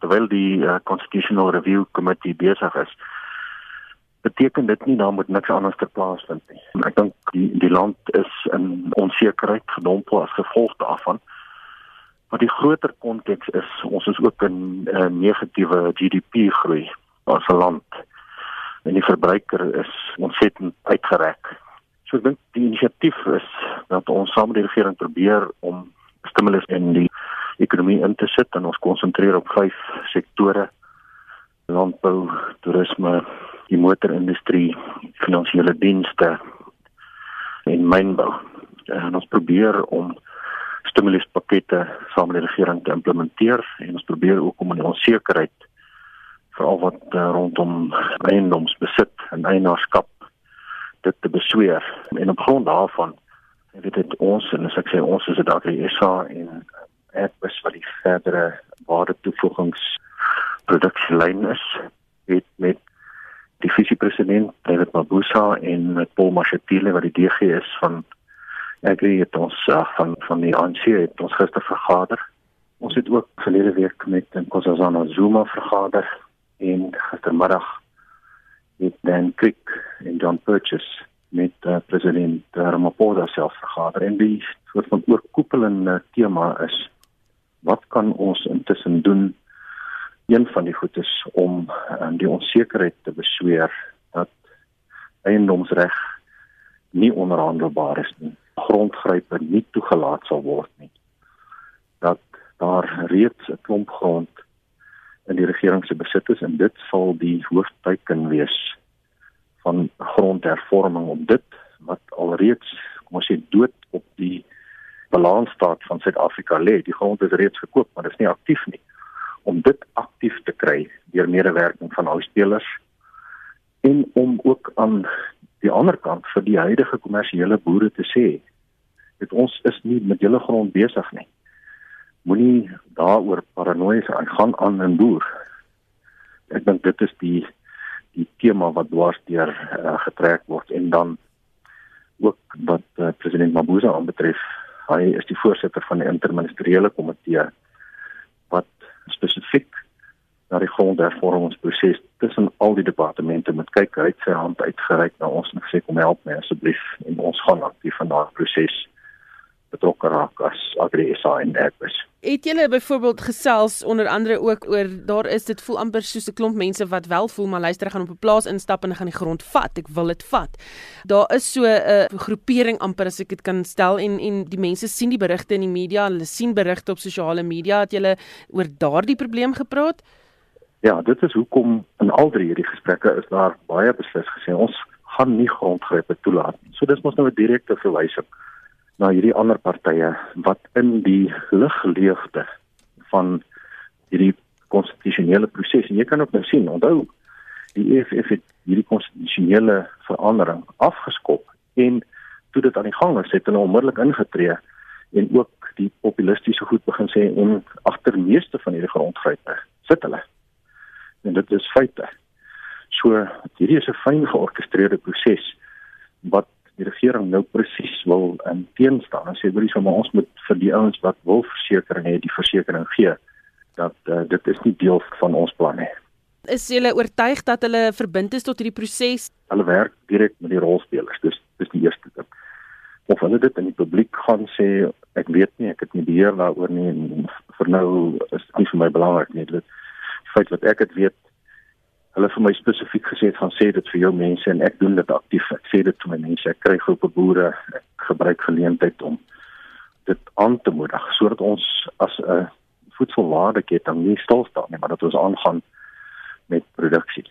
terwyl die uh, constitutional review committee besig is beteken dit nie dan moet niks anders ter plaasvind nie. Ek dink die die land is in onsekerheid gedompel as gevolg daarvan. Maar die groter konteks is ons is ook in 'n uh, negatiewe GDP groei as 'n land. En die verbruiker is ontsettend uitgereg. So ek dink die inisiatief is dat ons saam met die regering probeer om stimulus in die ekonomie in te sit en ons konsentreer op vyf sektore: landbou, toerisme, die motorindustrie, finansiële dienste en mynbou. En ons probeer om stimuluspakkette saam met die regering te implementeer en ons probeer ook om in onsekerheid veral wat uh, rondom eiendomsbesit en eienaarskap dit te besweer en op grond daarvan weet dit ons en as ek sê ons is dit daar die SA en ek bes wat die verdere waarde toevoegings produksielyn is het met die visiepresident David Mabuza en met Paul Mashatile wat die DG is van ek weet ons uh, van van die ANC het ons gister vergader. Ons het ook verlede week met Nkosazana Zuma vergader en gistermiddag het Dan Crick en John Purchase met uh, president Ramaphosa self vergader en die soort van oorkoepelende tema is wat kan ons intussen doen een van die goed is om um, die onsekerheid te besweer dat eiendomsreg nie onderhandelbaar is nie. Grondgrype nie toegelaat sal word nie. Dat daar reeds 'n klomp grond in die regering se besit is en dit sal die hoofteken wees van grondhervorming op dit wat alreeds kom ons sê dood balansstaat van Suid-Afrika lê. Die grond is reeds gekoop, maar dit is nie aktief nie om dit aktief te kry deur medewerking van huisspelers en om ook aan die ander kant vir die huidige kommersiële boere te sê dit ons is nie met julle grond besig nie. Moenie daaroor paranoïes aan gaan aan en boer. Ek dink dit is die die tema wat dwars deur uh, getrek word en dan ook wat uh, president Mabuza aanbetref hy is die voorsitter van die interministeriële komitee spesifiek na die grondhervormingsproses tussen al die departemente moet kyk hy het sy hand uitgereik na ons en gesê kom help my asseblief en ons gaan aktief van daardie proses betrokke raak as agresa en erbes. Het julle byvoorbeeld gesels onder andere ook oor daar is dit voel amper soos 'n klomp mense wat wel voel maar luister gaan op 'n plaas instap en gaan die grond vat. Ek wil dit vat. Daar is so 'n groepering amper as ek dit kan stel en en die mense sien die berigte in die media, hulle sien berigte op sosiale media dat julle oor daardie probleem gepraat. Ja, dit is hoekom in al drie hierdie gesprekke is daar baie beslis gesê ons gaan nie grondgrepe toelaat nie. So dis mos nou 'n direkte verwysing na hierdie ander partye wat in die ligleegte van hierdie konstitusionele proses en jy kan ook nou sien onthou die EFF het hierdie konstitusionele verandering afgeskop en toe dit aan die gang was het hulle onmiddellik ingetree en ook die populistiese goed begin sê en agter meeste van hierdie grondgrype sit hulle. En dit is feite. So hierdie is 'n fyn georkestreerde proses wat die regering nou presies wil in teenstaan. As jy wil sê maar ons moet vir die ouens wat wil versekerings hê, die versekerings gee dat uh, dit is nie deel van ons plan nie. Is julle oortuig dat hulle verbind is tot hierdie proses? Hulle werk direk met die rolspelers. Dis dis die eerste ding. Of hulle dit in die publiek gaan sê, ek weet nie, ek het nie beheer daaroor nie en vir nou is dit nie vir my belangrik nie. Dit feit wat ek het weet hulle vir my spesifiek gesê het gaan sê dit vir jou mense en ek doen dit aktief. Ek sê dit vir my mense. Ek kry groepe boere. Ek gebruik geleentheid om dit aan te moedig sodat ons as 'n voedselwaardeketting nie stil staan nie, maar dat ons aangaan met produksie.